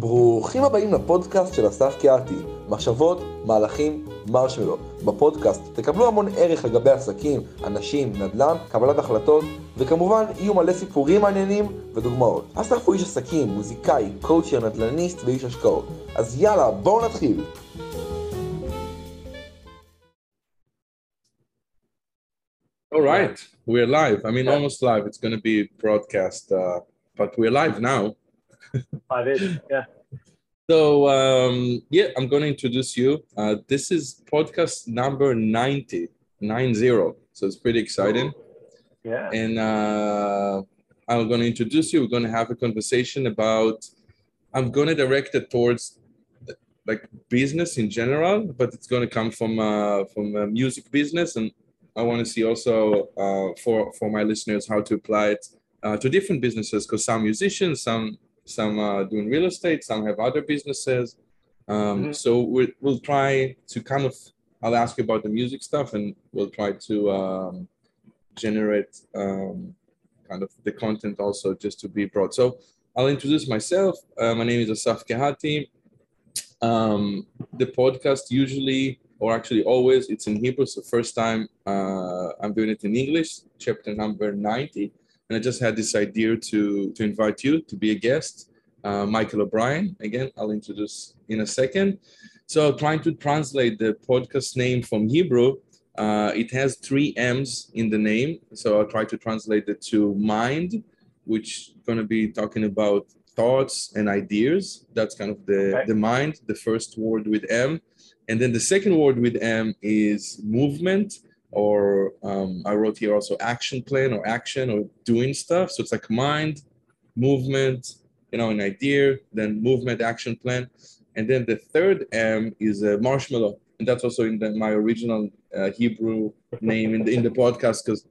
ברוכים הבאים לפודקאסט של אסף קיארטי, מחשבות, מהלכים, מרשמלו. בפודקאסט תקבלו המון ערך לגבי עסקים, אנשים, נדל"ן, קבלת החלטות, וכמובן יהיו מלא סיפורים מעניינים ודוגמאות. אסף הוא איש עסקים, מוזיקאי, קואוצ'ר, נדל"ניסט ואיש השקעות. אז יאללה, בואו נתחיל. All right, we're live. I mean, almost live. It's going to be broadcast, uh, but we're live now. Five eight, yeah. So, um, yeah, I'm going to introduce you. Uh, this is podcast number 90, 90. So it's pretty exciting. Yeah. And uh, I'm going to introduce you. We're going to have a conversation about, I'm going to direct it towards like business in general, but it's going to come from uh, from a music business and I want to see also uh, for for my listeners how to apply it uh, to different businesses because some musicians, some some are doing real estate, some have other businesses. Um, Mhm. So we, we'll try to kind of I'll ask you about the music stuff and we'll try to um, generate um, kind of the content also just to be broad. So I'll introduce myself. Uh, my name is Asaf Kehati. Um, the podcast usually or actually always it's in Hebrew. So first time uh, I'm doing it in English, chapter number 90. And I just had this idea to, to invite you to be a guest, uh, Michael O'Brien. Again, I'll introduce in a second. So trying to translate the podcast name from Hebrew, uh, it has three M's in the name. So I'll try to translate it to mind, which going to be talking about thoughts and ideas. That's kind of the, Okay. the mind, the first word with M. And then the second word with M is movement, or um, I wrote here also action plan or action or doing stuff. So it's like mind, movement, you know, an idea, then movement, action plan. And then the third M is a marshmallow. And that's also in the, my original uh, Hebrew name in the, in the podcast because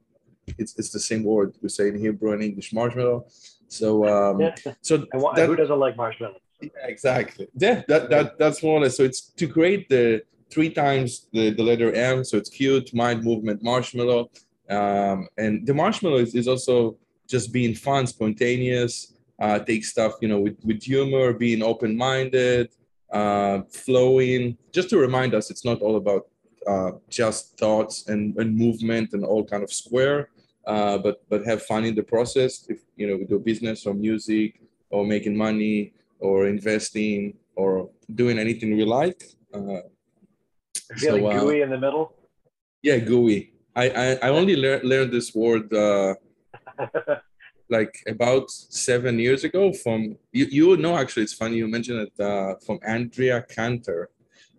it's, it's the same word we say in Hebrew and English marshmallow. So, um, yeah. so that- who doesn't like marshmallows? yeah, exactly. Yeah, that, that that's more or less. So it's to create the three times the, the letter M. So it's cute, mind, movement, marshmallow. Um, and the marshmallow is, is also just being fun, spontaneous, uh, take stuff, you know, with, with humor, being open-minded, uh, flowing, just to remind us it's not all about uh, just thoughts and, and movement and all kind of square, uh, but but have fun in the process. If you know, we do business or music or making money or investing or doing anything we like. Uh, Feeling uh, gooey in the middle. yeah, gooey. I I, I only lear- learned this word uh, like about seven years ago from you. You know actually. It's funny you mentioned it uh, from Andrea Cantor.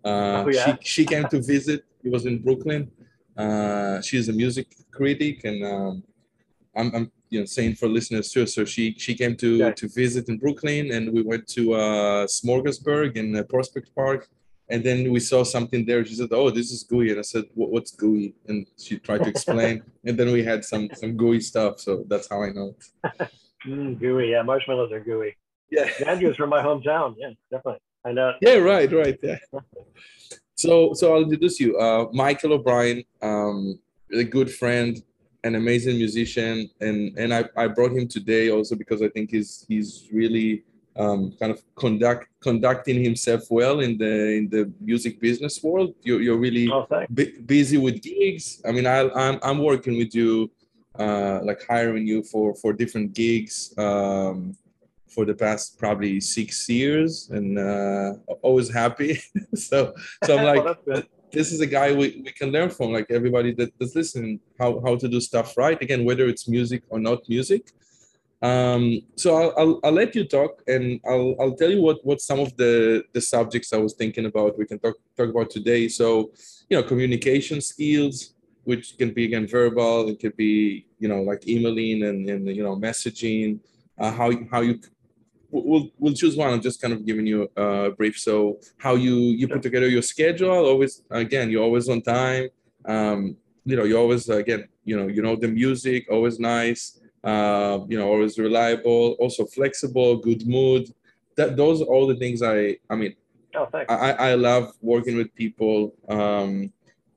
Uh, Oh, yeah? She she came to visit. It was in Brooklyn. Uh, she's a music critic, and um, I'm, I'm you know saying for listeners too. So she she came to Okay. to visit in Brooklyn, and we went to uh, Smorgasburg in uh, Prospect Park. And then we saw something there. She said, "Oh, this is gooey," and I said, "What's gooey?" And she tried to explain. and then we had some some gooey stuff. So that's how I know it. Mm, gooey. Yeah, marshmallows are gooey. Yeah. Andrew's from my hometown. Yeah, definitely. I know. Yeah, right, right. Yeah. So, so I'll introduce you. Uh, Michael O'Brien, um, a good friend, an amazing musician, and and I, I brought him today also because I think he's he's really um, kind of conduct conducting himself well in the in the music business world. You're you're really Oh, bu- busy with gigs. I mean, I, I'm I'm working with you, uh, like hiring you for for different gigs um, for the past probably six years, and uh, always happy. so so I'm like, good. this is a guy we, we can learn from. Like everybody that, that's listening, how how to do stuff right. Again, whether it's music or not music. Um, so I'll, I'll, I'll let you talk and I'll, I'll tell you what, what some of the, the subjects I was thinking about we can talk, talk about today. So, you know, communication skills, which can be again verbal, it could be, you know, like emailing and, and you know, messaging, uh, how, how you, we'll, we'll choose one. I'm just kind of giving you a brief. So how you, you put together your schedule, always, again, you're always on time. Um, you know, you always, again, you know, you know, the music, always nice uh, you know, always reliable, also flexible, good mood. That those are all the things I I mean Oh, thanks. I, I love working with people. Um,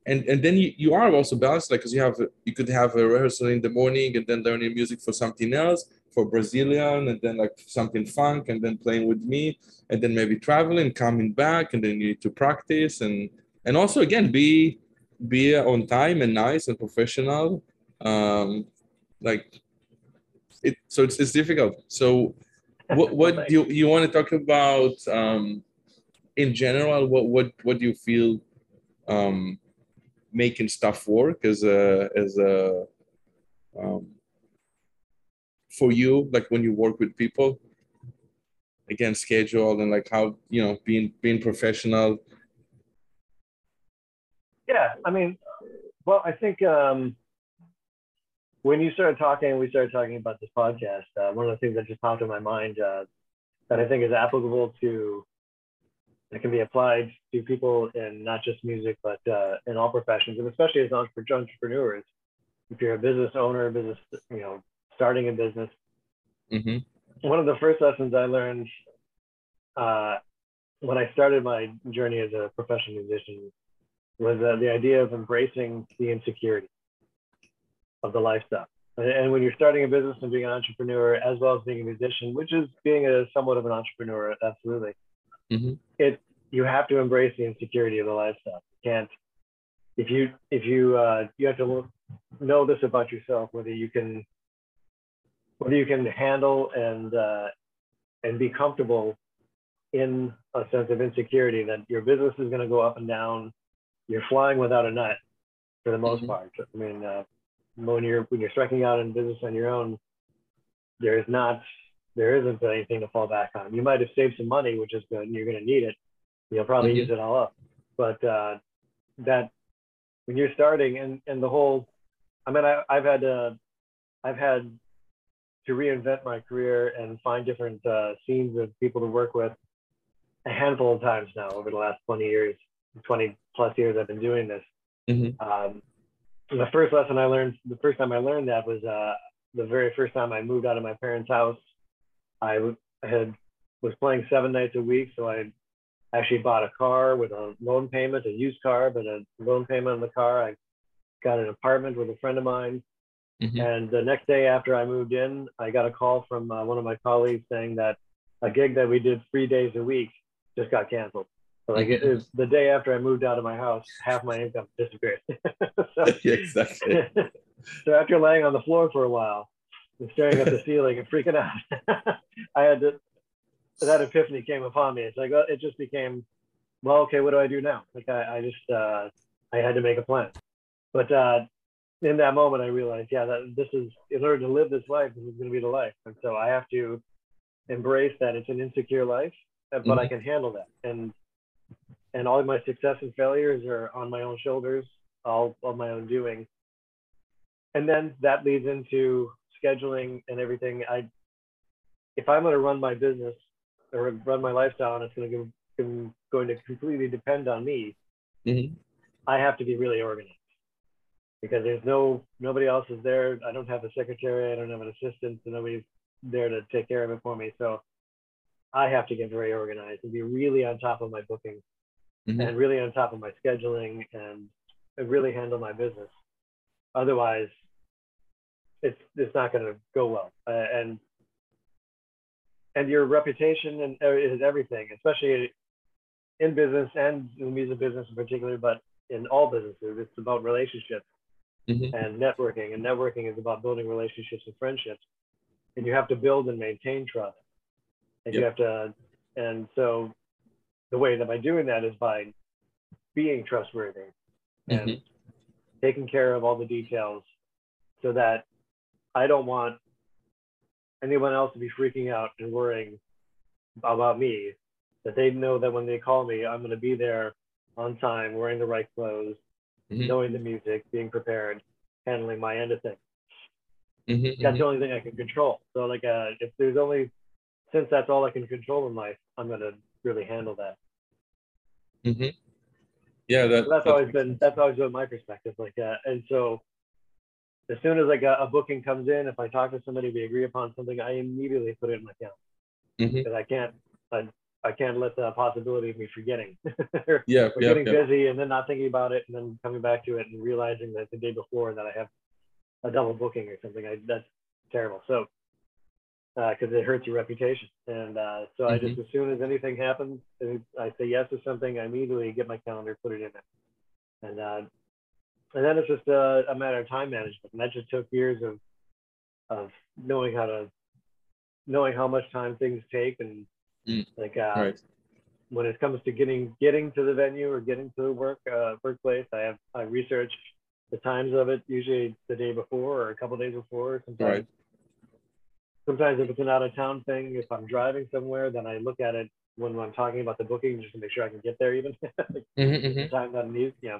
and and then you, you are also balanced, like because you have you could have a rehearsal in the morning and then learning music for something else. for Brazilian and then like something funk and then playing with me and then maybe traveling, coming back and then you need to practice and and also again be be on time and nice and professional. Um, like it so it's, it's difficult. So what what do you, you want to talk about um, in general? What what what do you feel um, making stuff work as a as a um, for you like when you work with people again schedule and like how you know being being professional yeah i mean well i think um when you started talking we started talking about this podcast uh, one of the things that just popped in my mind uh, that i think is applicable to that can be applied to people in not just music but uh, in all professions and especially as entrepreneurs if you're a business owner business you know starting a business. Mm-hmm. One of the first lessons I learned uh, when I started my journey as a professional musician was uh, the idea of embracing the insecurity of the lifestyle. And, when you're starting a business and being an entrepreneur, as well as being a musician, which is being a somewhat of an entrepreneur, absolutely, mm-hmm. it you have to embrace the insecurity of the lifestyle. You can't if you if you uh, you have to know this about yourself, whether you can whether you can handle and uh, and be comfortable in a sense of insecurity that your business is going to go up and down. You're flying without a nut for the most mm-hmm. part. I mean, uh, when you're when you're striking out in business on your own, there is not there isn't anything to fall back on. You might have saved some money, which is good, and you're going to need it. You'll probably mm-hmm. use it all up. But uh, that when you're starting and and the whole, I mean, I, I've had uh, I've had to reinvent my career and find different uh, scenes of people to work with a handful of times now over the last 20 years, 20 plus years I've been doing this. Mm-hmm. Um, the first lesson I learned, the first time I learned that was uh, the very first time I moved out of my parents' house. I had was playing seven nights a week, so I actually bought a car with a loan payment, a used car, but a loan payment on the car. I got an apartment with a friend of mine Mm-hmm. And the next day after I moved in, I got a call from uh, one of my colleagues saying that a gig that we did three days a week just got canceled. Like it, was the day after I moved out of my house, half my income disappeared. so, yeah, exactly. so after laying on the floor for a while and staring at the ceiling and freaking out, I had to, that epiphany came upon me. It's like, it just became, well, okay, what do I do now? Like I, I just, uh, I had to make a plan. But uh, in that moment, I realized, yeah, that this is in order to live this life, this is going to be the life, and so I have to embrace that it's an insecure life, but mm-hmm. I can handle that, and and all of my success and failures are on my own shoulders, all of my own doing, and then that leads into scheduling and everything. I, if I'm going to run my business or run my lifestyle, and it's going to going to completely depend on me, mm-hmm. I have to be really organized because there's no nobody else is there. I don't have a secretary. I don't have an assistant. So nobody's there to take care of it for me. So I have to get very organized and be really on top of my booking mm-hmm. and really on top of my scheduling and, really handle my business. Otherwise, it's it's not going to go well. Uh, and and your reputation and uh, is everything, especially in business and in the music business in particular, but in all businesses, it's about relationships mm-hmm. and networking. And networking is about building relationships and friendships. And you have to build and maintain trust. And yep. you have to, and so the way that by doing that is by being trustworthy and mm-hmm. taking care of all the details so that I don't want anyone else to be freaking out and worrying about me. That they know that when they call me, I'm going to be there on time, wearing the right clothes, mm-hmm. knowing the music, being prepared, handling my end of things. Mm-hmm, that's mm-hmm. the only thing I can control. So like, uh, if there's only, since that's all I can control in life, I'm gonna really handle that. Mm-hmm. Yeah, that, so that's, always been that's always been my perspective. Like, uh, and so as soon as like a, a, booking comes in, if I talk to somebody, we agree upon something, I immediately put it in my calendar mm-hmm. because I can't I, I can't let the possibility of me forgetting. yeah, or yeah, getting yeah. busy and then not thinking about it and then coming back to it and realizing that the day before that I have a double booking or something. I, that's terrible. So because it hurts your reputation. And uh, so I Mm-hmm. just, as soon as anything happens, I say yes to something, I immediately get my calendar, put it in there. And, uh, and then it's just a, a matter of time management. And that just took years of, of knowing how to, knowing how much time things take. And Mm. like, uh, Right. when it comes to getting, getting to the venue or getting to the work, uh, workplace, I have, I research the times of it, usually the day before or a couple days before. Sometimes Right. Sometimes if it's an out of town thing, if I'm driving somewhere, then I look at it when I'm talking about the booking just to make sure I can get there even Mhm, mhm. the time that I need. Yeah.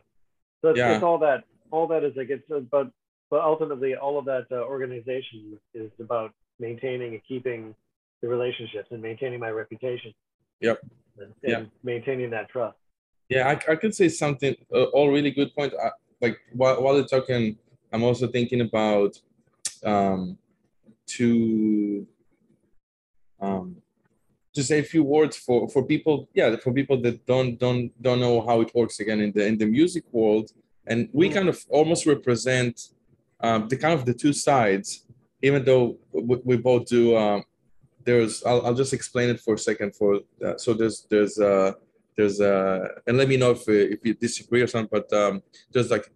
So it's, Yeah. it's all that. All that is like it's but but ultimately all of that uh, organization is about maintaining and keeping the relationships and maintaining my reputation. Yep. And, Yeah. and maintaining that trust. Yeah, I, I could say something. Uh, all really good point. I, like while while you're talking, I'm also thinking about um, to um, to say a few words for for people. Yeah, for people that don't don't don't know how it works again in the in the music world, and we Mhm. kind of almost represent um, the kind of the two sides, even though we, we both do. Um, there's I'll, I'll just explain it for a second. For uh, so there's there's uh there's uh and let me know if if you disagree or something but um there's like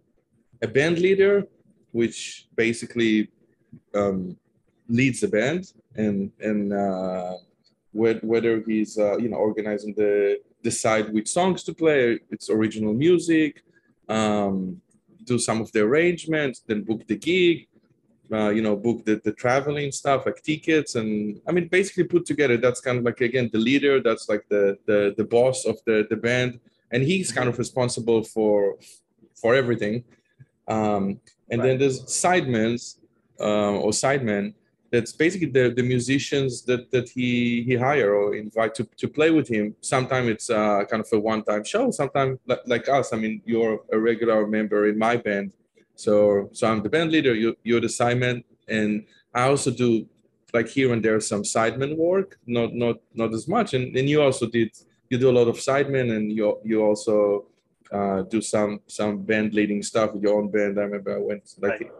a band leader which basically um leads the band and and uh whe- whether he's uh you know organizing the decide which songs to play its original music um do some of the arrangements then book the gig uh, you know, book the, the traveling stuff like tickets and I mean basically put together. That's kind of like again the leader. That's like the the the boss of the the band, and he's kind of responsible for for everything. Um, and then there's sidemans um, or sidemen. That's basically the, the musicians that, that he he hire or invite to, to play with him. Sometimes it's uh, kind of a one time show. Sometimes like, like us. I mean, you're a regular member in my band, so so I'm the band leader. You you're the sideman, and I also do like here and there some sideman work. Not not not as much. And then you also did you do a lot of sidemen, and you you also uh, do some some band leading stuff with your own band. I remember I went like Right.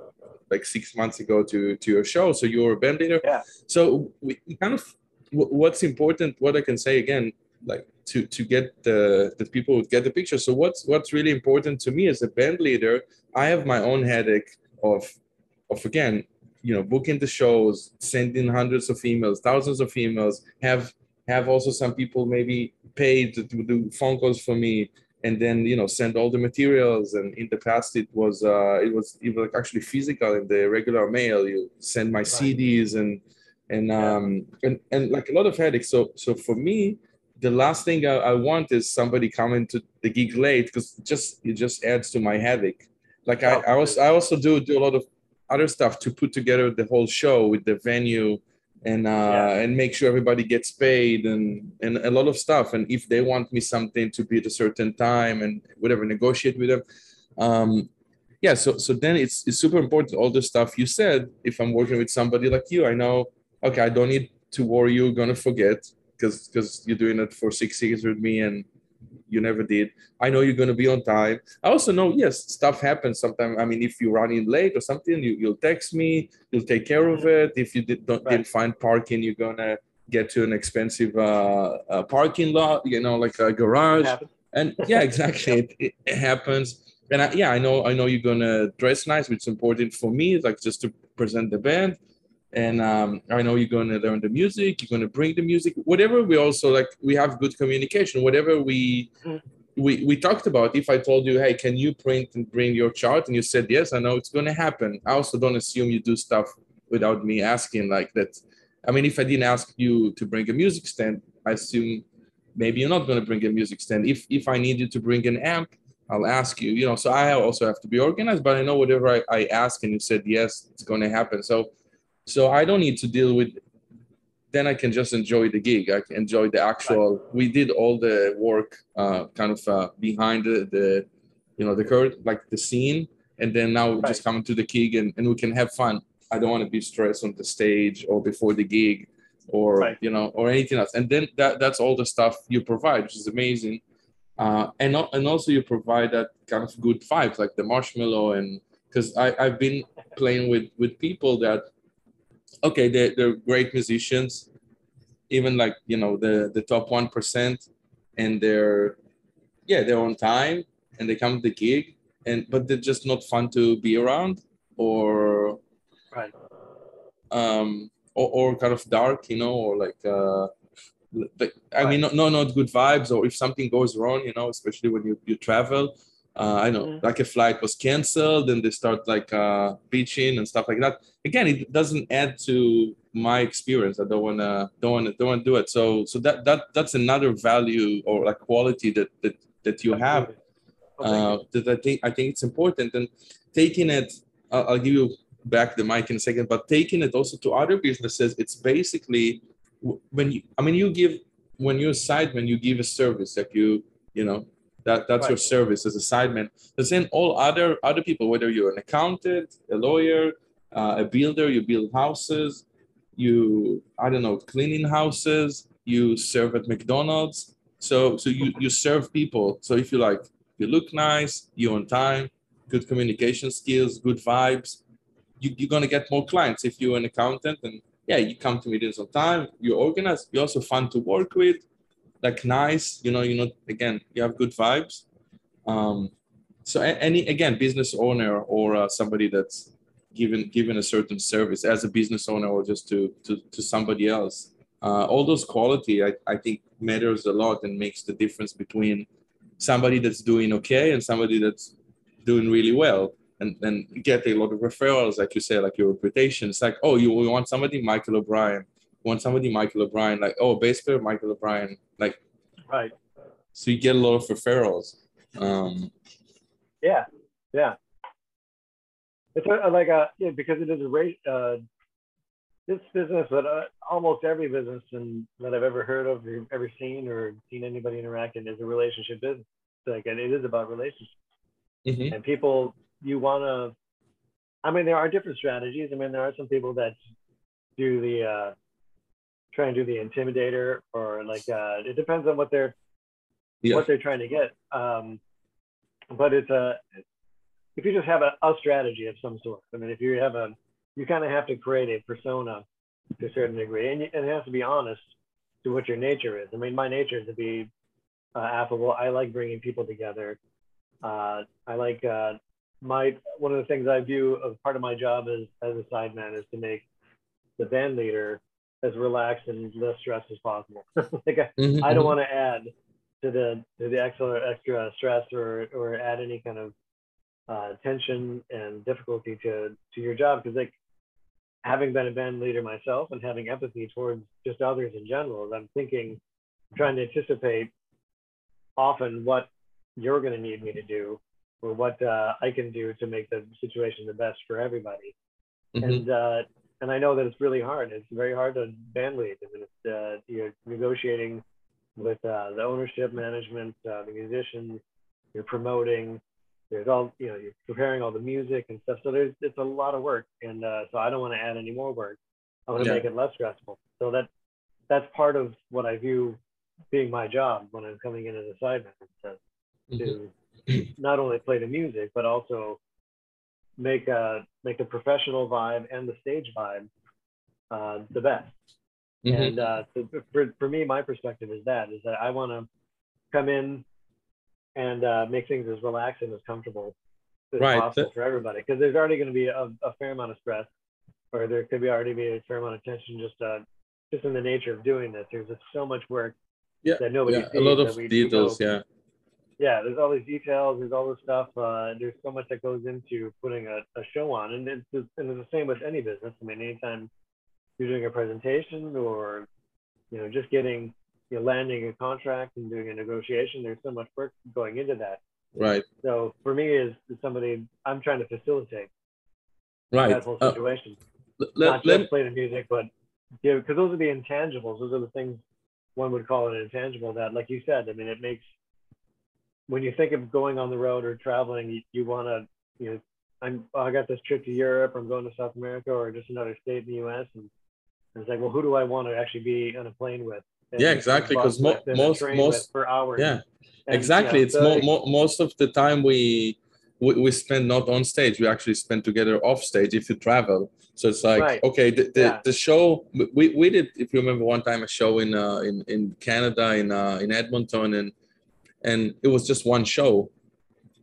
Like six months ago to to your show. So you were a band leader. Yeah. So we we kind of what's important. What I can say again, like to to get the that people would get the picture. So what's what's really important to me as a band leader, I have my own headache of of again, you know, booking the shows, sending hundreds of emails, thousands of emails, have have also some people maybe paid to do phone calls for me and then you know send all the materials. And in the past it was uh it was it was like actually physical in the regular mail. You send my cds and and um and, and like a lot of headaches. So so for me the last thing I, I want is somebody coming to the gig late because just it just adds to my headache. Like I, I also I also do do a lot of other stuff to put together the whole show with the venue and uh Yeah. and make sure everybody gets paid and and a lot of stuff and if they want me something to be at a certain time and whatever negotiate with them um yeah so so then it's it's super important all the stuff you said if i'm working with somebody like you i know okay i don't need to worry you're gonna forget because because you're doing it for six years with me and you never did. I know you're going to be on time. I also know yes stuff happens sometimes. I mean if you're running late or something you, you'll text me you'll take care of it. If you did, don't, Right. didn't find parking you're going to get to an expensive uh, uh, parking lot you know like a garage. And yeah exactly. It, it, it happens. And I, yeah i know i know you're gonna dress nice which is important for me like just to present the band and um, i know you're gonna learn the music you're gonna bring the music whatever we also like we have good communication whatever we Mhm. we we talked about if i told you hey can you print and bring your chart? and you said yes i know it's gonna happen. I also don't assume you do stuff without me asking like that i mean if i didn't ask you to bring a music stand i assume maybe you're not going to bring a music stand. If if i need you to bring an amp i'll ask you you know so i also have to be organized but i know whatever i, I ask and you said yes it's going to happen. So so i don't need to deal with then i can just enjoy the gig. I can enjoy the actual we did all the work uh kind of uh, behind the, the you know the curtain like the scene. And then now we're just Right. coming to the gig and, and we can have fun. I don't want to be stressed on the stage or before the gig or Right. you know or anything else. And then that that's all the stuff you provide which is amazing. Uh, and and also you provide that kind of good vibes like the marshmallow and because I I've been playing with with people that okay, they're, they're great musicians, even like you know the the top one percent, and they're yeah they're on time and they come to the gig, and but they're just not fun to be around or Right. um or, or kind of dark, you know, or like uh like I mean not, no not good vibes or if something goes wrong, you know, especially when you, you travel. Uh, I know, Mhm. like a flight was canceled, and they start like uh, bitching and stuff like that. Again, it doesn't add to my experience. I don't wanna, don't wanna, don't wanna do it. So, so that that that's another value or like quality that that that you have Oh, uh, that I think I think it's important and taking it. I'll, I'll give you back the mic in a second, but taking it also to other businesses, it's basically when you. I mean, you give when you're a sideman, you give a service like you you know that that's your service as a sideman. But then all other other people, whether you're an accountant, a lawyer, uh, a builder, you build houses, you I don't know cleaning houses, you serve at McDonald's. So so you you serve people. So if you like you look nice, you're on time, good communication skills, good vibes, you, you're gonna get more clients if you're an accountant and yeah, you come to meetings on time, you're organized, you're also fun to work with, like nice, you know, you know, again, you have good vibes. Um, so any again, business owner or uh, somebody that's given given a certain service as a business owner or just to to, to somebody else, uh, all those quality I, I think matters a lot and makes the difference between somebody that's doing okay and somebody that's doing really well. And and get a lot of referrals like you say like your reputation. It's like oh you, you want somebody michael o'brien want somebody michael o'brien like oh bass player michael o'brien like Right. so you get a lot of referrals um Yeah. Yeah. It's a, like a yeah, because it is a rate. Uh, this business, but uh, almost every business and that I've ever heard of, or ever seen, or seen anybody interact in, is a relationship business. Like, and it is about relationships. mhm, and people you want to i mean there are different strategies i mean there are some people that do the uh try and do the intimidator or like uh it depends on what they're yeah. what they're trying to get. Um but it's a if you just have a, a strategy of some sort i mean if you have a you kind of have to create a persona to a certain degree and, you, and it has to be honest to what your nature is. I mean my nature is to be uh, affable. I like bringing people together. Uh, I like uh, my one of the things I view as part of my job as as a sideman is to make the band leader as relaxed and less stressed as possible. like I, mhm, I don't mhm. want to add to the to the extra extra stress or or add any kind of uh, tension and difficulty to to your job because like having been a band leader myself and having empathy towards just others in general, I'm thinking, trying to anticipate often what you're going to need me to do or what uh, I can do to make the situation the best for everybody. Mhm. And uh, and I know that it's really hard. It's very hard to band lead. I mean, it's, uh, you're negotiating with uh, the ownership, management, uh, the musicians. You're promoting. There's all you know. You're preparing all the music and stuff. So there's it's a lot of work, and uh, so I don't want to add any more work. I want to Yeah. make it less stressful. So that that's part of what I view being my job when I'm coming in as a sideman. To, Mhm. to not only play the music but also make a make the professional vibe and the stage vibe uh, the best. Mhm. And uh, so for, for me, my perspective is that is that I want to come in and uh, make things as relaxed and as comfortable as Right. possible for everybody because there's already going to be a, a fair amount of stress or there could be already be a fair amount of tension just uh, just in the nature of doing this. There's just so much work yeah that nobody yeah a lot of we- we details yeah yeah, there's all these details, there's all this stuff. Uh, there's so much that goes into putting a, a show on, and it's just, and it's the same with any business. I mean, anytime you're doing a presentation or you know just getting you know, landing a contract and doing a negotiation, there's so much work going into that. right So for me, as somebody, I'm trying to facilitate right that whole Uh, situation, let, not let, just play the music, but yeah, because those are the intangibles. Those are the things one would call an intangible. That, like you said, I mean, it makes when you think of going on the road or traveling, you, you want to, you know, I'm oh, I got this trip to Europe, I'm going to South America or just another state in the U.S. and it's like, well, who do I want to actually be on a plane with? And Yeah, exactly, Because mo- and most- most- for hours. yeah And, you exactly know, it's so mo- mo- most of the time we we, we spend not on stage we actually spend together off stage if you travel so it's like Right. okay the, the, Yeah. the show we, we did if you remember one time a show in uh in, in canada in uh in edmonton and and it was just one show.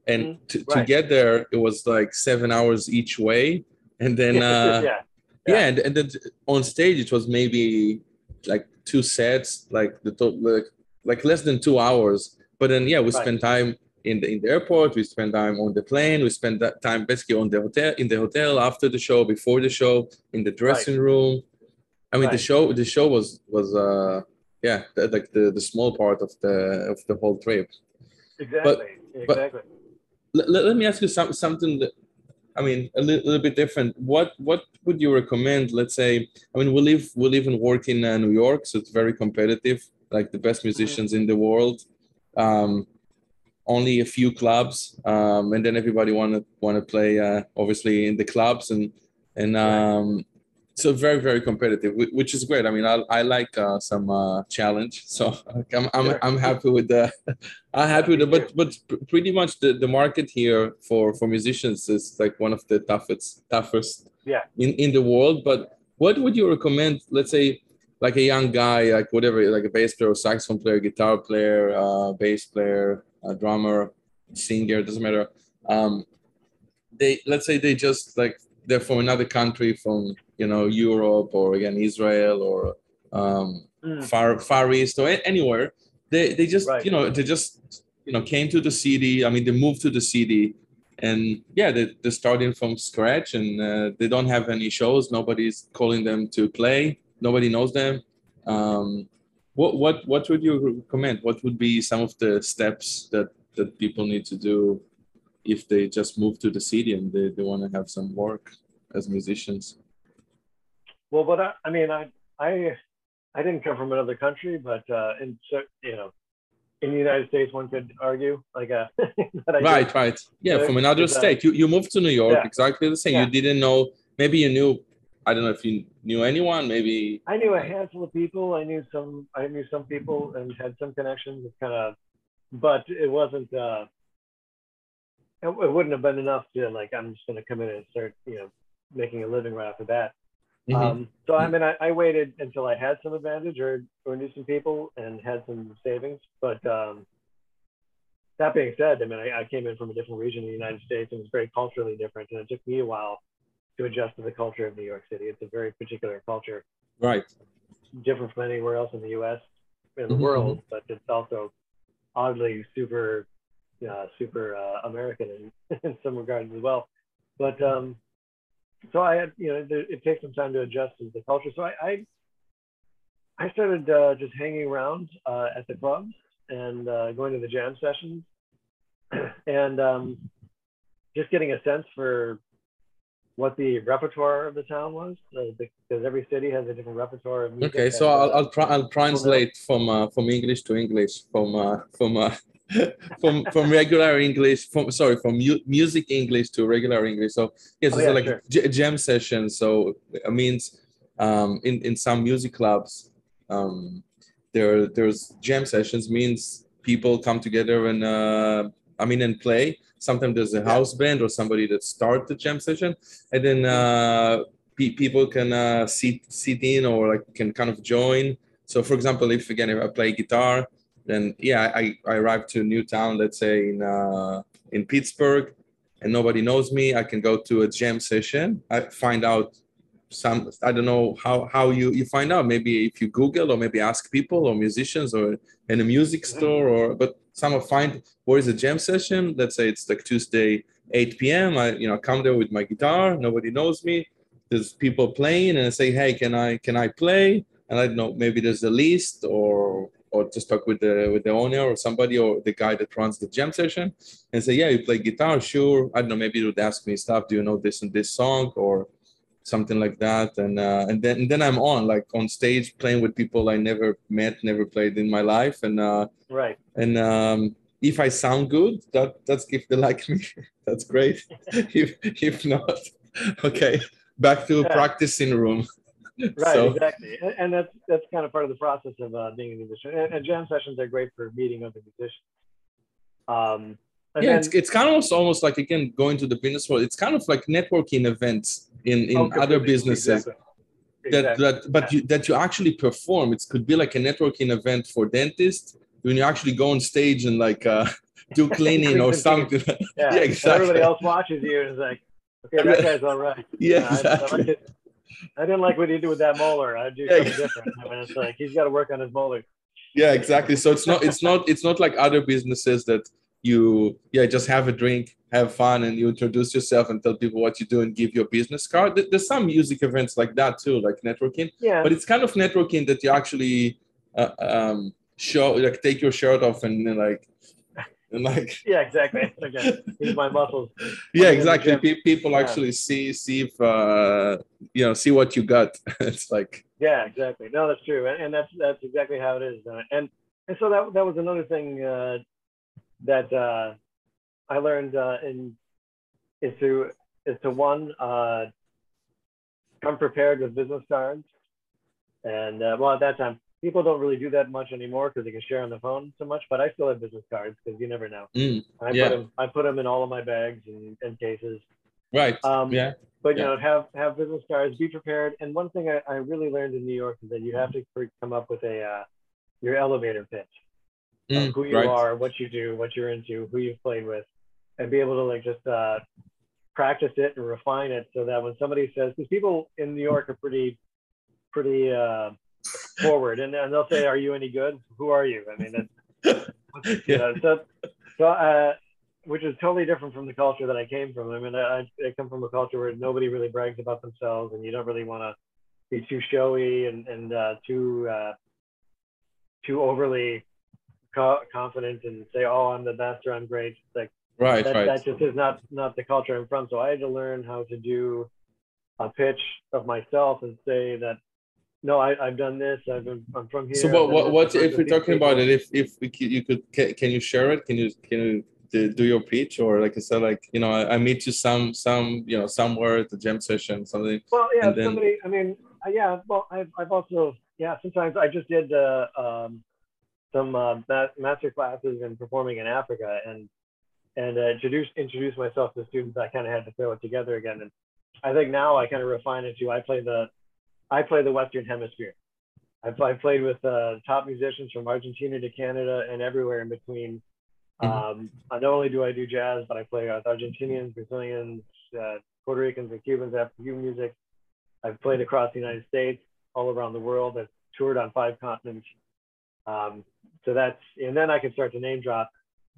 And to, to Mm-hmm. Right. get there it was like seven hours each way. And then uh yeah. yeah, and, and then on stage it was maybe like two sets like the to- like, like less than two hours. But then yeah we Right. spent time in the in the airport. We spent time on the plane. We spent that time basically on the hotel in the hotel after the show before the show in the dressing room. I mean the show the show was was uh yeah the, like the the small part of the of the whole trip Exactly. but- exactly. let, let, let me ask you some, something that I mean a little, little bit different. What what would you recommend? Let's say I mean we live we live and work in uh, New York, so it's very competitive. Like the best musicians in the world. Um, only a few clubs, um, and then everybody want to want to play uh, obviously in the clubs and and um, so very very competitive, which is great. I mean I, I like uh, some uh, challenge, so I'm I'm, Sure. I'm happy with the I'm happy with it, but but pretty much the, the market here for for musicians is like one of the toughest toughest Yeah. in in the world. But what would you recommend? Let's say like a young guy, like whatever, like a bass player, saxophone player, guitar player, uh, bass player, a drummer, singer, doesn't matter. Um, they let's say they just like they're from another country, from you know Europe or again Israel or um, Mm. far far east or anywhere. They they just Right. you know they just you know came to the city. I mean they moved to the city and yeah they, they're starting from scratch and uh, they don't have any shows. Nobody's calling them to play. Nobody knows them. Um, what what what would you recommend? What would be some of the steps that that people need to do if they just move to the city and they, they want to have some work as musicians Well, but I, I mean, I, I, I didn't come from another country, but uh, in you know, in the United States, one could argue like uh, did. right right yeah from another uh, state you, you moved to new york Yeah. exactly the same Yeah. you didn't know maybe you knew i don't know if you knew anyone maybe I knew a handful of people. I knew some. I knew some people and had some connections. It's kind of, but it wasn't. uh it, it wouldn't have been enough to like. I'm just going to come in and start, you know, making a living right off the bat. Mhm. Um, so I mean, I, I waited until I had some advantage or or knew some people and had some savings. But um, that being said, I mean, I, I came in from a different region in the United States and it was very culturally different, and it took me a while to adjust to the culture of New York City. It's a very particular culture, right different from anywhere else in the U.S. in the Mhm, world, but it's also oddly super, uh, super uh, American in, in some regards as well. But um, so I had, you know, it takes some time to adjust to the culture. So I, I, I started uh, just hanging around uh, at the clubs and uh, going to the jam sessions, and um, just getting a sense for what the repertoire of the town was, uh, because every city has a different repertoire of music. okay so i'll, uh, I'll try i'll translate from uh, from english to english from uh, from uh, from from regular english from sorry from mu- music english to regular english. So yes Oh, it's yeah, like sure. j- jam session so it means um in in some music clubs um there there's jam sessions means people come together and uh i mean and play. Sometimes there's a house band or somebody that start the jam session. And then uh pe- people can uh sit sit in or like can kind of join. So for example if again if i play guitar then yeah i i arrive to a new town let's say in uh in pittsburgh and nobody knows me. I can go to a jam session. I find out some i don't know how how you you find out. Maybe if you google or maybe ask people or musicians or in a music store or but someone find where is a jam session. Let's say it's like tuesday 8 p.m i you know come there with my guitar. Nobody knows me. There's people playing and I say hey can i can i play? And i don't know maybe there's a list or or just talk with the with the owner or somebody or the guy that runs the jam session and say yeah you play guitar sure. I don't know maybe they would ask me stuff do you know this and this song? or something like that. And uh, and then and then i'm on like on stage playing with people i never met never played in my life. And uh right. and um if i sound good that that's if they like me. That's great. If if not okay. Back to Yeah. practicing room Right, so exactly, and, and that's that's kind of part of the process of uh, being a musician. And, and jam sessions are great for meeting other musicians. Um, yeah, then- it's, it's kind of also almost like again going to the business world. It's kind of like networking events in in Oh, other businesses Exactly. that Exactly. that but you that you actually perform. It could be like a networking event for dentists when you actually go on stage and like uh, do cleaning or Clean some teeth. something. yeah, yeah, exactly. everybody else watches you and is like, okay, that guy's all right. Yeah, I- I, exactly. like. I didn't like what he did with that molar. I'd do something different. I mean, it's like he's got to work on his molar. yeah exactly so it's not it's not it's not like other businesses that you yeah just have a drink have fun and you introduce yourself and tell people what you do and give your business card there's some music events like that too like networking Yeah, but it's kind of networking that you actually uh, um show like take your shirt off and like and like yeah, exactly. Okay, here's my muscles. yeah exactly. Pe- people Yeah. actually see see if uh you know see what you got it's like Yeah, exactly. No, that's true, and, and that's that's exactly how it is. And and so that that was another thing uh, that uh, I learned uh, in is to is to one uh, come prepared with business cards, and uh, well, at that time people don't really do that much anymore because they can share on the phone so much. But I still have business cards because you never know. mm, I Yeah. put them I put them in all of my bags and, and cases. right Um, yeah but you Yeah. know have have business cards be prepared and one thing I, I really learned in new york is that you have to come up with a uh, your elevator pitch of Mm, who you right. are what you do what you're into who you've played with and be able to like just uh, practice it and refine it so that when somebody says because people in new york are pretty pretty uh, forward and, and they'll say are you any good who are you i mean that's you Yeah. know, so, so uh, which is totally different from the culture that I came from. I mean, I, I come from a culture where nobody really brags about themselves, and you don't really want to be too showy and and uh, too uh, too overly co- confident and say, "Oh, I'm the best" or "I'm great." It's like right that, right that just is not not the culture I'm from. So I had to learn how to do a pitch of myself and say that. No, I, I've done this. I've been, I'm from here. So what what what if we're talking about it? If if we could, you could can, can you share it? Can you can you do, your pitch or like I said like you know I, I meet you some some you know somewhere at the jam session something. Well, yeah, then- somebody. I mean, uh, yeah. Well, I've I've also yeah. Sometimes I just did uh, um, some uh, master classes in performing in Africa, and and uh, introduce introduce myself to students. I kind of had to throw it together again, and I think now I kind of refine it to I play the I play the Western Hemisphere. I've, I've played with uh, top musicians from Argentina to Canada and everywhere in between. Mhm. Um, not only do I do jazz, but I play with Argentinians, Brazilians, uh, Puerto Ricans, and Cubans, Afro-Cuban music. I've played across the United States, all around the world. I've toured on five continents. Um, so that's, and then I can start to name drop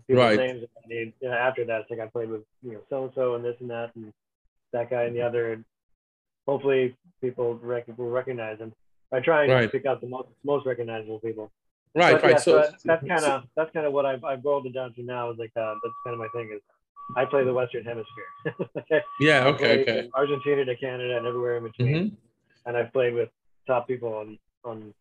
people's Right. names. if I need. After that, it's like I played with, you know, so and so and this and that and that guy and the other. Hopefully, people rec- will recognize them. I try and Right. pick out the most most recognizable people. Right But right. yeah, so that- that's kind of that's kind of what I've I've boiled it down to now. Is like uh, that's kind of my thing is I play the Western Hemisphere. yeah okay okay. Argentina to Canada and everywhere in between, Mhm. and I've played with top people on on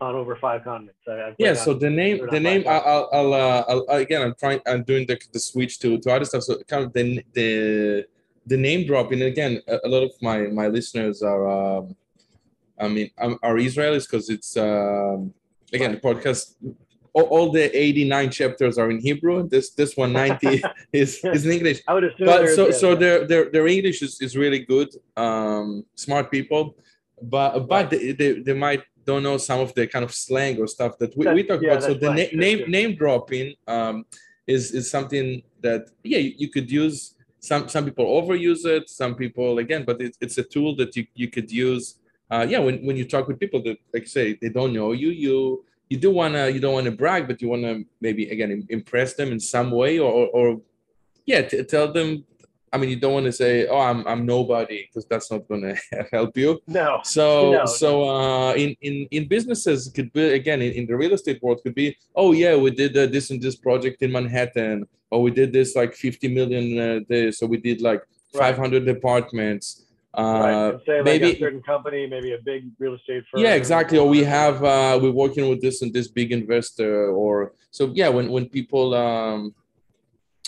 on over five continents. I, I've Yeah. on- So the name the name I'll I'll, I'll, uh, I'll again I'm trying I'm doing the, the switch to to other stuff. So kind of the the the name dropping again. A, a lot of my my listeners are. Um, I mean, um, are Israelis because it's um, again the podcast. All, all the 89 chapters are in Hebrew. This this one 90 is is in English. I would assume. But so so their their their English is, is really good. Um, smart people, but but Right. they, they, they might don't know some of the kind of slang or stuff that we, That- we talk yeah, about. So the right, na- name name dropping um, is is something that yeah you, you could use. Some some people overuse it. Some people again, but it's it's a tool that you you could use. Uh, yeah, when, when you talk with people that like say they don't know you, you you do wanna you don't wanna brag, but you wanna maybe again impress them in some way or or, or yeah, t- tell them. I mean, you don't want to say, "Oh, I'm I'm nobody," because that's not going to help you. no. So No, so uh, in in in businesses could be again in, in the real estate world could be, "Oh yeah, we did uh, this and this project in Manhattan, or we did this like 50 million uh, this, or we did like Right. 500 apartments." right. Uh, And say like maybe a certain company, maybe a big real estate firm. yeah exactly or we have uh we're working with this and this big investor or so yeah when when people um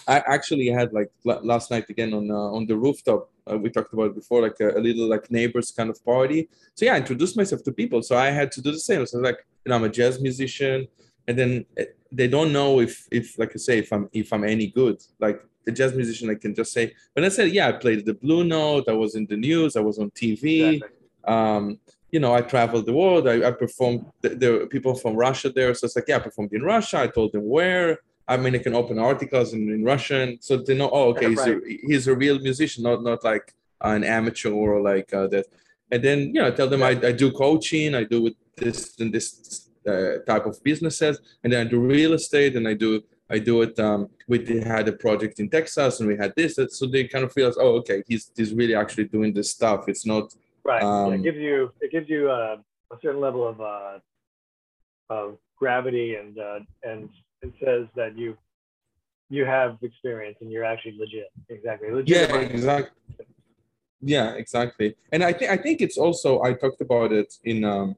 i actually had like la- last night again on uh, on the rooftop uh, we talked about it before like a, a little like neighbors kind of party so yeah i introduced myself to people so i had to do the same so like you know i'm a jazz musician and then eh, they don't know if if like I say if I'm if I'm any good. Like the jazz musician, I can just say, when I said, yeah, I played the Blue Note, I was in the news, I was on TV. Exactly. Um, you know, I traveled the world. I, I performed. There were people from Russia there, so it's like, yeah, I performed in Russia. I told them where. I mean, I can open articles in, in Russian, so they know. Oh, okay, he's, a, he's a real musician, not not like an amateur or like uh, that. And then you know, I tell them I, I do coaching. I do with this and this uh, type of businesses, and then I do real estate, and I do I do it. Um, we had a project in Texas, and we had this. So they kind of feel, oh, okay, he's he's really actually doing this stuff. It's not right. Um, yeah, it gives you it gives you uh, a certain level of uh, of gravity, and uh, and it says that you you have experience and you're actually legit. Exactly. Legit yeah, exactly. Yeah, exactly. And I think I think it's also I talked about it in um,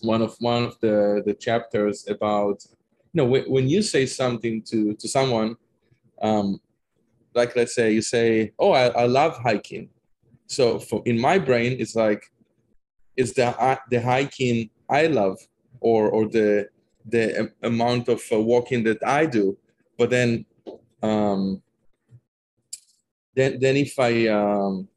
one of one of the the chapters about you know when, when you say something to to someone um like let's say you say oh i, I love hiking so for in my brain it's like it's the uh, the hiking i love or or the the amount of uh, walking that i do but then um then then if i um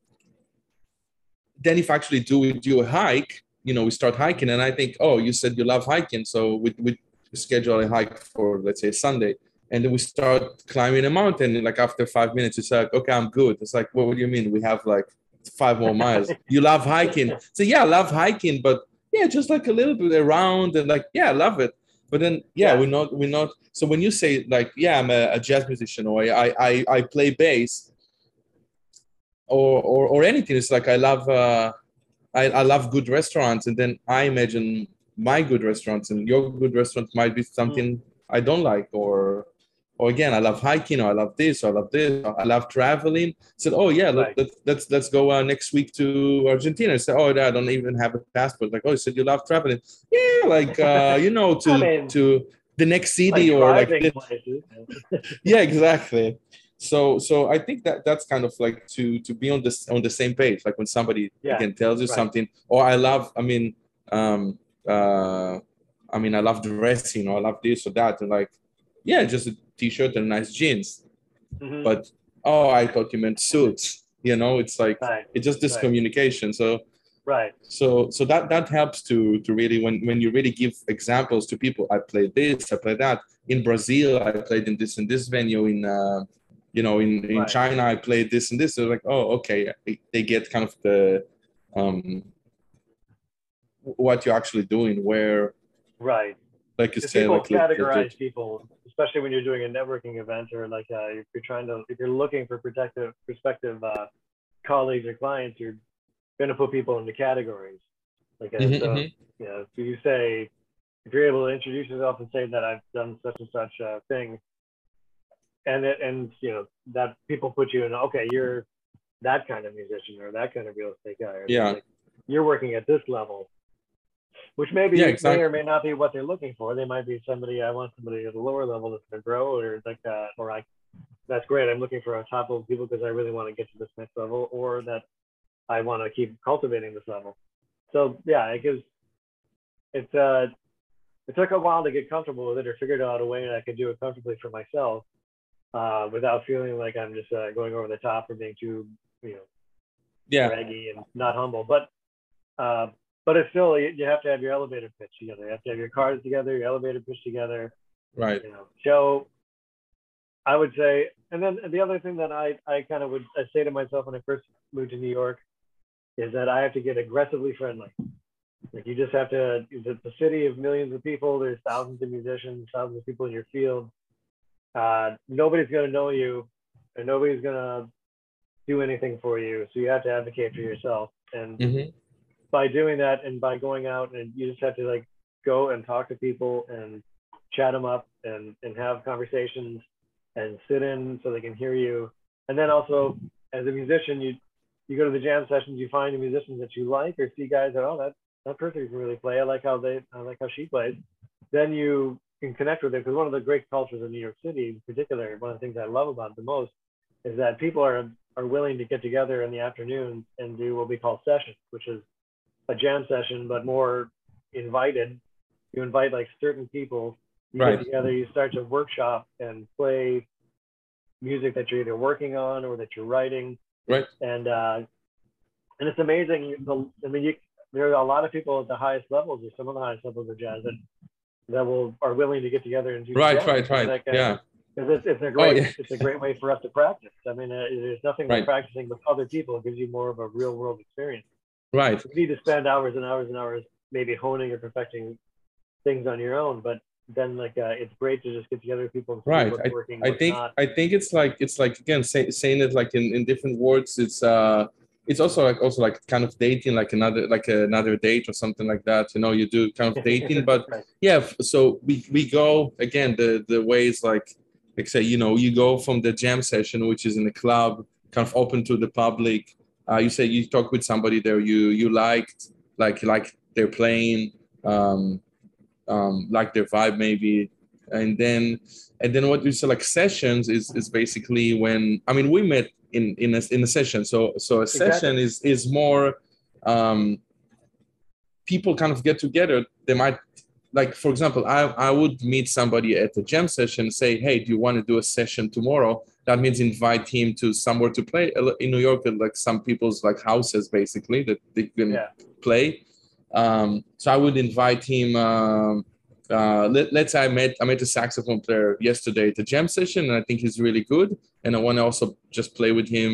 then if I actually do do a hike you know we start hiking and i think oh you said you love hiking so we, we schedule a hike for let's say sunday. And then we start climbing a mountain and like after five minutes it's like okay i'm good. It's like what, what do you mean? We have like five more miles. You love hiking. So yeah i love hiking but yeah just like a little bit around and like yeah i love it but then yeah, yeah. we're not we're not so when you say like yeah i'm a, a jazz musician or I, I i play bass or or, or anything it's like i love uh I, I love good restaurants, and then I imagine my good restaurants and your good restaurant might be something mm. I don't like, or or again, I love hiking, or I love this, or I love this, I love traveling. Said, oh yeah, let, us let's let's go uh, next week to Argentina. I said, oh, I don't even have a passport. Like, oh, you said you love traveling. Yeah, like uh, you know, to I mean, to the next city like or like. yeah, exactly so so i think that that's kind of like to to be on this on the same page like when somebody yeah, again tells you right. something or i love i mean um uh i mean i love dressing or i love this or that and like yeah just t-shirt and nice jeans. Mm-hmm. but oh i thought you meant suits. You know it's like right. it's just this right. communication so right. so so that that helps to to really when when you really give examples to people i played this i played that. In brazil i played in this in this venue. In uh you know in, in right. china i played this and this. They're like oh okay. They get kind of the um what you're actually doing where right. Like you say like categorize people especially when you're doing a networking event or like uh, if you're trying to if you're looking for protective prospective uh, colleagues or clients you're going to put people into categories like uh, mm-hmm, so, mm-hmm. you know if you say if you're able to introduce yourself and say that i've done such and such uh, thing and it, and you know that people put you in okay you're that kind of musician or that kind of real estate guy or yeah like, you're working at this level which maybe yeah, exactly. may or may not be what they're looking for they might be somebody i want somebody at a lower level that's going to grow or like that or i that's great i'm looking for a top level people because i really want to get to this next level or that i want to keep cultivating this level so yeah it gives it's uh it took a while to get comfortable with it or figured out a way that i could do it comfortably for myself uh, without feeling like I'm just uh, going over the top or being too, you know, yeah, braggy and not humble. But uh, but it's still you have to have your elevator pitch together. You have to have your cards together, your elevator pitch together. Right. You know, so I would say, and then the other thing that I I kind of would I say to myself when I first moved to New York is that I have to get aggressively friendly. Like you just have to. It's a city of millions of people. There's thousands of musicians, thousands of people in your field uh, nobody's going to know you and nobody's going to do anything for you. So you have to advocate for yourself. And mm-hmm. By doing that and by going out and you just have to like go and talk to people and chat them up and, and have conversations and sit in so they can hear you. And then also as a musician, you, you go to the jam sessions, you find the musicians that you like or see guys that, oh, that, that person can really play. I like how they, I like how she plays. Then you can connect with it because one of the great cultures of New York City, in particular, one of the things I love about it the most is that people are are willing to get together in the afternoon and do what we call sessions, which is a jam session, but more invited. You invite like certain people you Right. get together, you start to workshop and play music that you're either working on or that you're writing. Right. And uh, and it's amazing. The, I mean, you, there are a lot of people at the highest levels, or some of the highest levels of jazz, that that will are willing to get together and do Right, jazz. right, right. Like, uh, Yeah, because it's, it's a great yeah. it's a great way for us to practice. I mean, uh, there's nothing like Right. practicing with other people. It gives you more of a real world experience. Right. You need to spend hours and hours and hours maybe honing or perfecting things on your own, but then like uh, it's great to just get together with people Right. what's working. I think not. I think it's like it's like again say, saying it like in, in different words. It's uh it's also like also like kind of dating like another like another date or something like that. You know, you do kind of dating, but Right. yeah. So we we go again the the ways like like say you know you go from the jam session which is in a club kind of open to the public. Uh, you say you talk with somebody there you you liked like like they're playing um um like their vibe maybe. And then and then what we say like sessions is is basically when i mean we met in in a, in a session. So so a session is is more um people kind of get together. They might like for example i i would meet somebody at the jam session and say hey do you want to do a session tomorrow that means invite him to somewhere to play in new york like some people's like houses basically that they can Yeah. play um so i would invite him um uh, let, let's say I met I met a saxophone player yesterday at the jam session, and I think he's really good. And I want to also just play with him,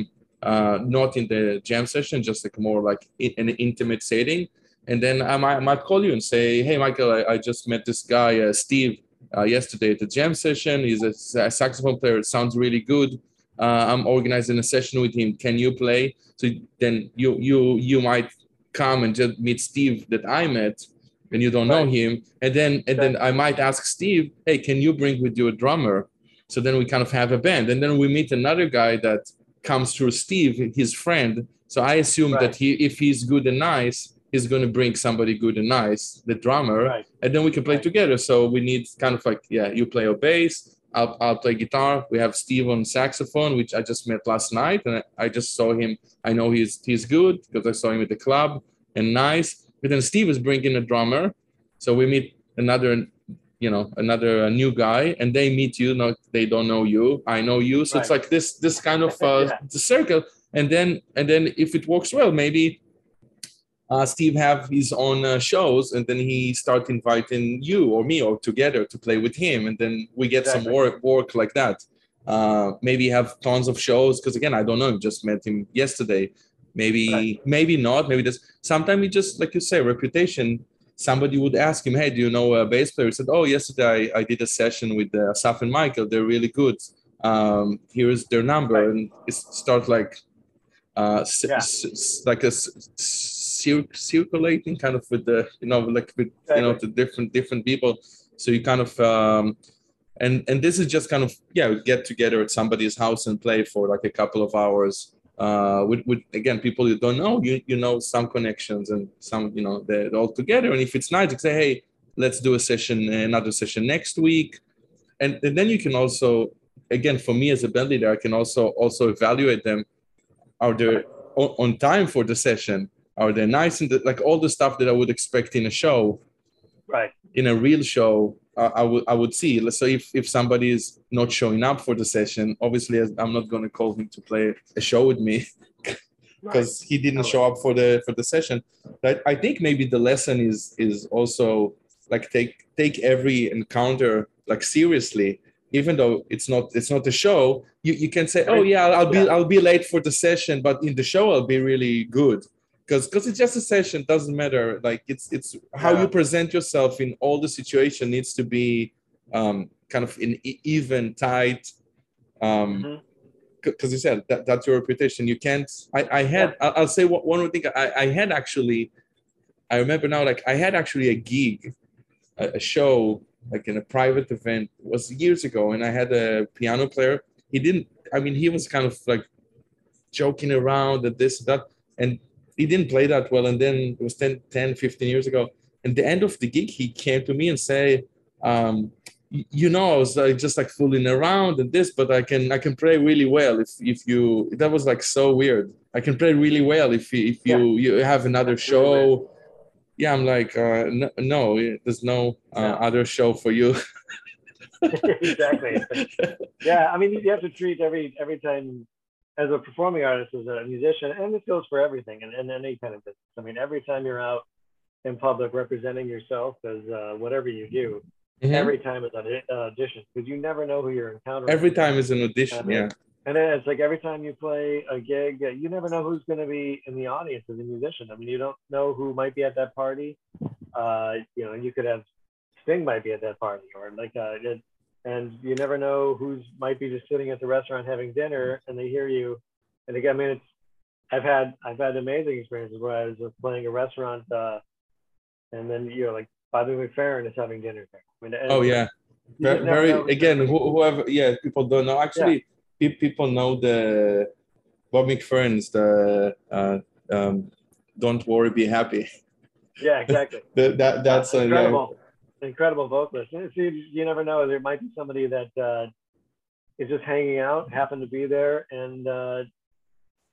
uh, not in the jam session, just like more like in an intimate setting. And then I might, I might call you and say, "Hey, Michael, I, I just met this guy, uh, Steve, uh, yesterday at the jam session. He's a, sa- saxophone player. It sounds really good. Uh, I'm organizing a session with him. Can you play?" So then you you you might come and just meet Steve that I met and you don't know him and then and then i might ask steve hey can you bring with you a drummer so then we kind of have a band and then we meet another guy that comes through steve his friend so i assume Right. that he if he's good and nice he's going to bring somebody good and nice the drummer Right. and then we can play Right. together. So we need kind of like yeah you play a bass I'll, I'll play guitar. We have steve on saxophone which i just met last night and i, I just saw him. I know he's he's good because i saw him at the club and nice. But then steve is bringing a drummer. So we meet another you know another new guy and they meet you not they don't know you i know you. So it's like this this kind of uh, Yeah. the circle. And then and then if it works well maybe uh, Steve have his own uh, shows, and then he start inviting you or me or together to play with him, and then we get some Exactly. work work like that. Uh, maybe have tons of shows because again, I don't know. Just met him yesterday. Maybe Right. maybe not. Maybe this. Sometimes he just like you say, reputation. Somebody would ask him, "Hey, do you know a bass player?" He said, "Oh, yesterday I, I did a session with uh, Asaf and Michael. They're really good. Um, here's their number," Right. and it start like uh, Yeah. c- c- like a cir- circulating kind of with the you know like with you know the different different people. So you kind of um and and this is just kind of yeah get together at somebody's house and play for like a couple of hours uh with, with again people you don't know. You you know some connections and some you know they're all together. And if it's nice you say hey let's do a session another session next week. And, and then you can also again for me as a band leader i can also also evaluate them are they on, on time for the session are they nice and the, like all the stuff that i would expect in a show Right. in a real show uh, i would i would see. Let's say if, if somebody is not showing up for the session obviously i'm not going to call him to play a show with me because he didn't show up for the for the session. But i think maybe the lesson is is also like take take every encounter like seriously. Even though it's not it's not a show you, you can say oh yeah i'll be Yeah. i'll be late for the session but in the show i'll be really good because because it's just a session doesn't matter. Like it's it's how Yeah. you present yourself in all the situation needs to be um kind of in even tight um because you said that, that's your reputation. You can't i i had I'll, I'll say one, one more thing. I, I had actually i remember now like i had actually a gig a, a show like in a private event. It was years ago and i had a piano player. He didn't i mean he was kind of like joking around and this and that. And he didn't play that well and then it was 10 10 15 years ago. And the end of the gig he came to me and say um you know i was like just like fooling around and this but i can i can play really well if if you that was like so weird. I can play really well if you if you you have another That's really show. Yeah i'm like uh no, no there's no uh, Yeah. other show for you. Exactly. Yeah, I mean, you have to treat every every time as a performing artist, as a musician, and this goes for everything and, and any kind of business. I mean, every time you're out in public representing yourself as uh, whatever you do, Mhm. every time is an audition because you never know who you're encountering. Every time is an audition. Yeah. And then it's like every time you play a gig, uh, you never know who's going to be in the audience as a musician. I mean, you don't know who might be at that party. Uh, you know, you could have Sting might be at that party, or like, uh, and you never know who's might be just sitting at the restaurant having dinner, and they hear you. And again, I mean, it's I've had I've had amazing experiences where I was just playing a restaurant, uh, and then you know, like Bobby McFerrin is having dinner there. I mean, Oh yeah. Very, very again, who, whoever. Yeah, people don't know. Actually, pe- people know the Bob McFerrin's the uh, um, "Don't Worry, Be Happy." yeah, exactly. That, that that's uh, yeah. Incredible, vocalist. And see, you never know. There might be somebody that uh, is just hanging out, happen to be there, and uh,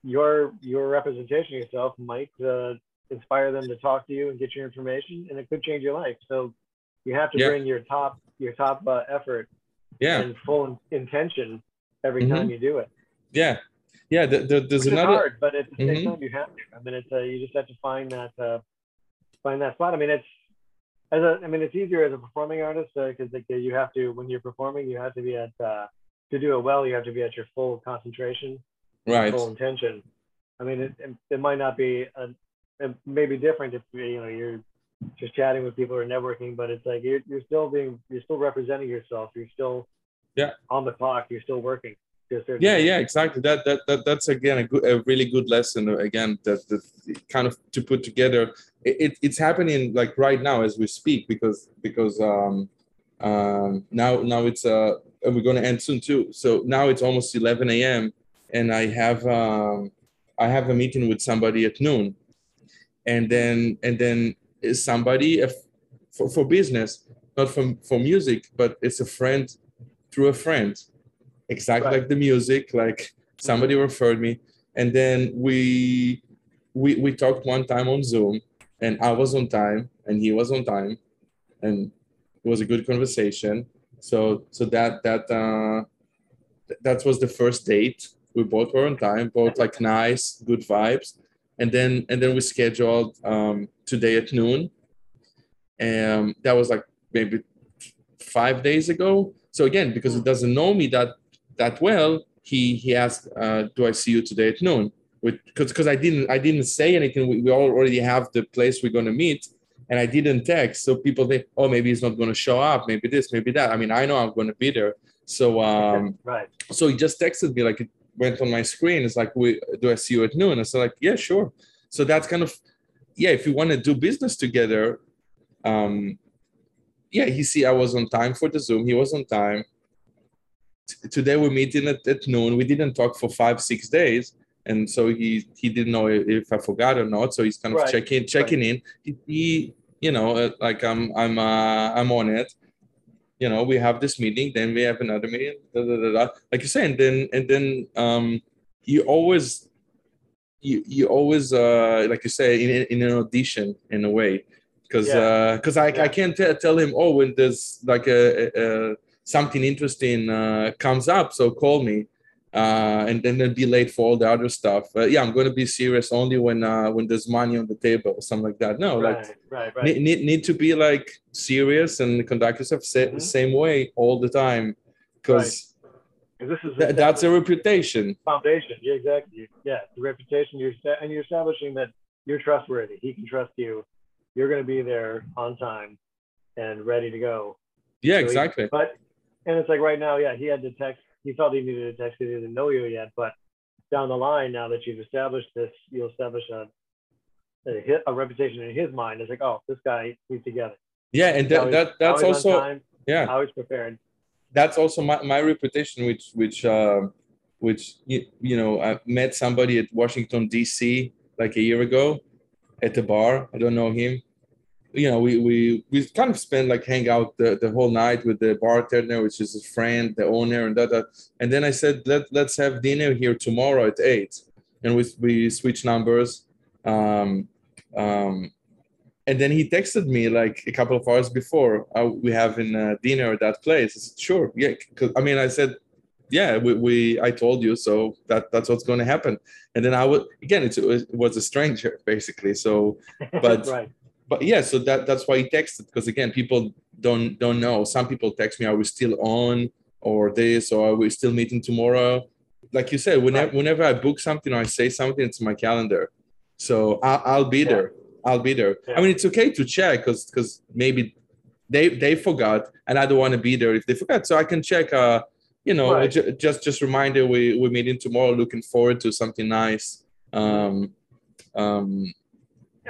your your representation of yourself might uh, inspire them to talk to you and get your information, and it could change your life. So you have to Yeah. bring your top your top uh, effort yeah. and full in- intention every Mhm. time you do it. Yeah, yeah. The, the, there's Which another. hard, but at the same Mhm. time, you have to. I mean, it's uh, you just have to find that uh, find that spot. I mean, it's as a, I mean, it's easier as a performing artist because like you have to when you're performing, you have to be at uh, to do it well. You have to be at your full concentration, Right. full intention. I mean, it, it, it might not be a, it may be different if you know you're just chatting with people or networking, but it's like you're, you're still being you're still representing yourself. You're still Yeah. on the clock. You're still working. To Yeah, yeah, exactly. That that, that that's again a, good, a really good lesson. uh, Again, that that kind of to put together. It, it, it's happening like right now as we speak because because um, um, now now it's uh and we're gonna end soon too. So now it's almost 11 a.m. and I have um, I have a meeting with somebody at noon, and then and then somebody for for business, not from for music, but it's a friend through a friend exactly Right. like the music like somebody referred me. And then we we we talked one time on zoom and i was on time and he was on time and it was a good conversation. So so that that uh that was the first date. We both were on time both like nice good vibes. And then and then we scheduled um today at noon. And that was like maybe five days ago. So again because he doesn't know me that that well he he asked uh, do i see you today at noon? With because because i didn't i didn't say anything. We, we already have the place we're going to meet and i didn't text. So people think oh maybe he's not going to show up maybe this maybe that. I mean i know i'm going to be there. So um right. so he just texted me like it went on my screen. It's like we do i see you at noon? I said like yeah sure. So that's kind of yeah if you want to do business together um yeah he see i was on time for the zoom. He was on time today we're meeting at, at noon. We didn't talk for five six days. And so he he didn't know if, i forgot or not. So he's kind of Right, checking checking in. He, you know uh, like i'm i'm uh, i'm on it. You know we have this meeting then we have another meeting da, da, da, like you say, and then and then um you always you you always uh like you say in, in an audition in a way. Because Yeah. uh because I, Yeah. I can't t- tell him oh when there's like a, a, a something interesting uh comes up so call me uh and then then be late for all the other stuff uh, yeah i'm going to be serious only when uh when there's money on the table or something like that no like right. Right. Right. need, need, need to be like serious and conduct yourself sa- Mhm. same way all the time because 'Cause this is th- that's a reputation foundation. Yeah, exactly. Yeah, the reputation you're and you're establishing that you're trustworthy. He can trust you. You're going to be there on time and ready to go. yeah So he- exactly But and it's like right now, yeah, he had to text. He felt he needed to text he didn't know you yet. But down the line, now that you've established this, you'll establish a a, hit, a reputation in his mind. It's like, oh, this guy, he's together. yeah and that, that that's also time, yeah he's prepared. that's also my, my reputation which which uh, which you, you know i met somebody at washington dc like a year ago at the bar i don't know him you know we we we kind of spend like hang out the, the whole night with the bartender which is his friend the owner and that, that and then i said let, let's have dinner here tomorrow at eight and we we switch numbers um um and then he texted me like a couple of hours before uh, we have in uh, dinner at that place. I said, sure, yeah. Cause I mean, I said, yeah, we, we I told you, so that that's what's going to happen. And then I would again, it was a stranger basically. So, but right. But yeah, so that that's why he texted because again, people don't don't know. Some people text me, are we still on or this or are we still meeting tomorrow? Like you said, whenever Right. whenever I book something or I say something, it's my calendar. So I'll, I'll be Yeah. there. I'll be there. Yeah. I mean, it's okay to check because because maybe they they forgot and I don't want to be there if they forgot. So I can check. Uh, you know, Right. ju- just just reminder we we meeting tomorrow. Looking forward to something nice. Um, um,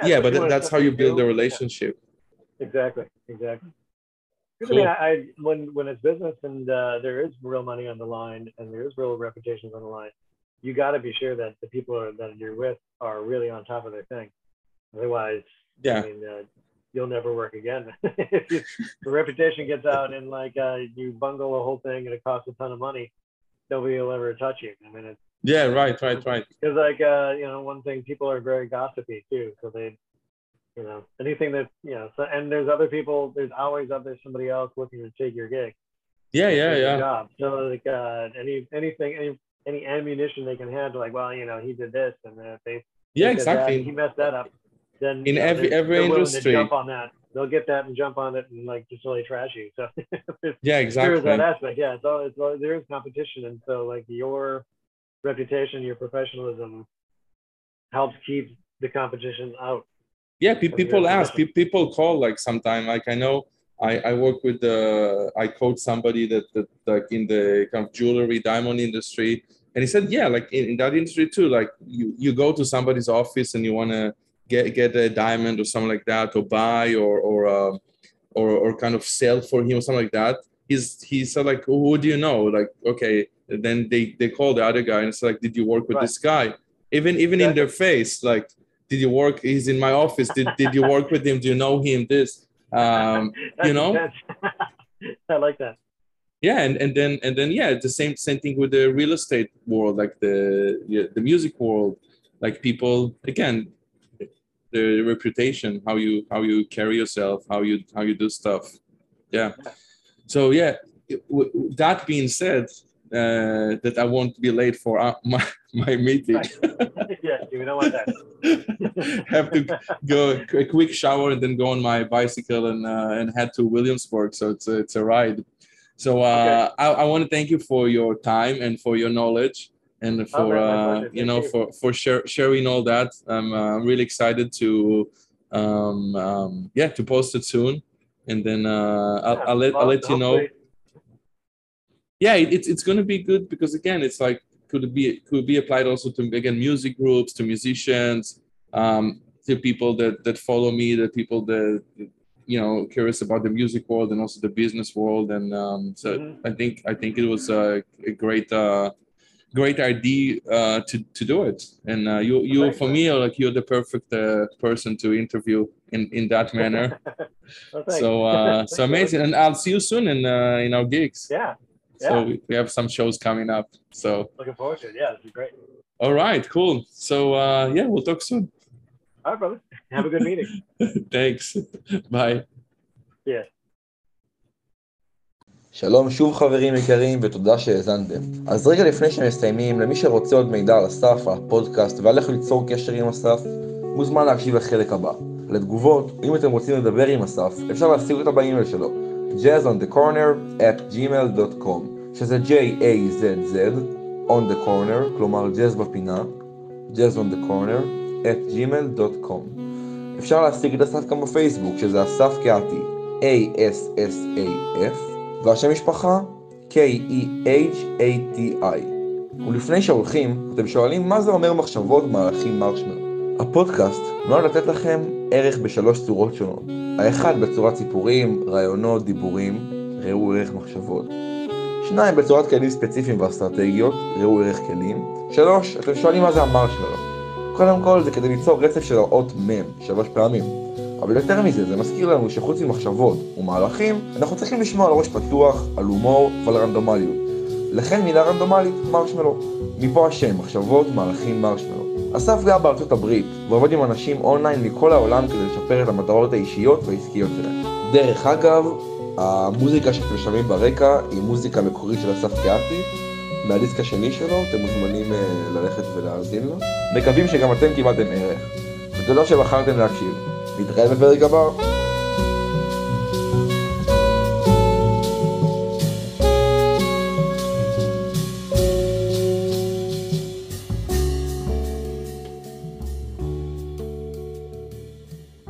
yeah, but especially that's how you build a relationship. Yeah, exactly. Exactly. Cool. I mean, I, I when when it's business and uh, there is real money on the line and there is real reputations on the line, you got to be sure that the people are, that you're with are really on top of their thing. Otherwise, Yeah. I mean, uh, you'll never work again. if you, the reputation gets out and like uh, you bungle the whole thing and it costs a ton of money, nobody will ever touch you. I mean, it's Yeah, right, right, right. because like uh, you know, one thing people are very gossipy too. So they, you know, anything that you know, so, and there's other people. There's always out there somebody else looking to take your gig. Yeah, yeah, yeah. Job. So like uh, any anything any any ammunition they can handle, like well, you know, he did this and uh, they Yeah, did that, he messed that up. Then In you know, every- they're- every they're industry. to jump on that. They'll get that and jump on it and like just really trash you. So Yeah, there is that aspect. Yeah, it's all, there is competition, and so like your reputation, your professionalism helps keep the competition out. Yeah, pe- people ask, pe- people call like sometime. Like I know I, I work with the I coach somebody that, that like in the kind of jewelry diamond industry, and he said, yeah, like in, in that industry too. Like you you go to somebody's office and you want to get get a diamond or something like that, or buy or or um, or or kind of sell for him or something like that. He's he said like, who do you know? Like okay, then they they call the other guy and it's like, did you work with Right. this guy? Even even in their face, like did you work he's in my office did, did you work with him do you know him this um you know? I like that. yeah and, and then and then yeah the same same thing with the real estate world like the yeah, the music world like people again the reputation how you how you carry yourself how you how you do stuff yeah so yeah it- w- w- that being said uh, that I won't be late for uh, my my meeting. yeah, you don't want that. have to go a quick shower and then go on my bicycle and uh, and head to Williamsburg. So it's a, it's a ride. So uh, I, I want to thank you for your time and for your knowledge and for Oh, man, uh, you know for for share, sharing all that. I'm uh, really excited to um, um, yeah to post it soon, and then uh, I'll, Yeah, I'll let I'll let you know yeah it, it's it's going to be good because again it's like could it be could be applied also to again music groups to musicians um to people that that follow me the people that you know curious about the music world and also the business world. And um so Mhm. i think i think it was a, a great uh great idea uh to to do it. And uh you you for me are like you're the perfect uh, person to interview in in that manner. Well, so uh so amazing. And i'll see you soon in uh in our gigs. Yeah, so Yeah. we, we have some shows coming up. So looking forward to it. Yeah, this is great. all right, cool. So uh, yeah, we'll talk soon. All right, brother. Have a good meeting. Thanks. Bye. Yeah. שלום שוב חברים יקרים ותודה שהאזנתם. אז רגע לפני שמסיימים, למי שרוצה עוד מידע על אסף, על הפודקאסט ועל איך ליצור קשר עם אסף, מוזמן להקשיב לחלק הבא. לתגובות, אם אתם רוצים לדבר עם אסף, אפשר להשיג אותה באימייל שלו, jazzonthecorner at gmail.com, שזה J-A-Z-Z, on the corner, כלומר ג'אז בפינה, jazz on the corner at gmail.com. אפשר להשיג את אסף גם בפייסבוק, שזה אסף קהתי, A-S-S-A-F, והשם משפחה, K-E-H-A-T-I. ולפני שהולכים, אתם שואלים מה זה אומר מחשבות מהלכים מרשמלו. הפודקאסט נועד לתת לכם ערך בשלוש צורות שונות. האחד בצורת סיפורים, רעיונות, דיבורים, ראו ערך מחשבות. שניים בצורת כלים ספציפיים ואסטרטגיות, ראו ערך כלים. שלוש, אתם שואלים מה זה המרשמלו. קודם כל זה כדי ליצור רצף של האות מ' שלוש פעמים. אבל יותר מזה, זה מזכיר לנו שחוץ ממחשבות ומהלכים, אנחנו צריכים לשמור על ראש פתוח, על הומור ועל רנדומליות. לכן מילה רנדומלית, מרשמלו. מפה השם, מחשבות, מהלכים, מרשמלו. אסף גר בארצות הברית, ועובד עם אנשים אונליין מכל העולם כדי לשפר את המטרות האישיות והעסקיות שלהם. דרך אגב, המוזיקה שאתם שומעים ברקע היא מוזיקה מקורית של אסף קהתי, מהדיסק השני שלו, אתם מוזמנים uh, ללכת ולהאזין לו. מקווים שגם אתם קיבלתם ערך, ותודה שבחרתם להקשיב. נתראה בפרק הבא.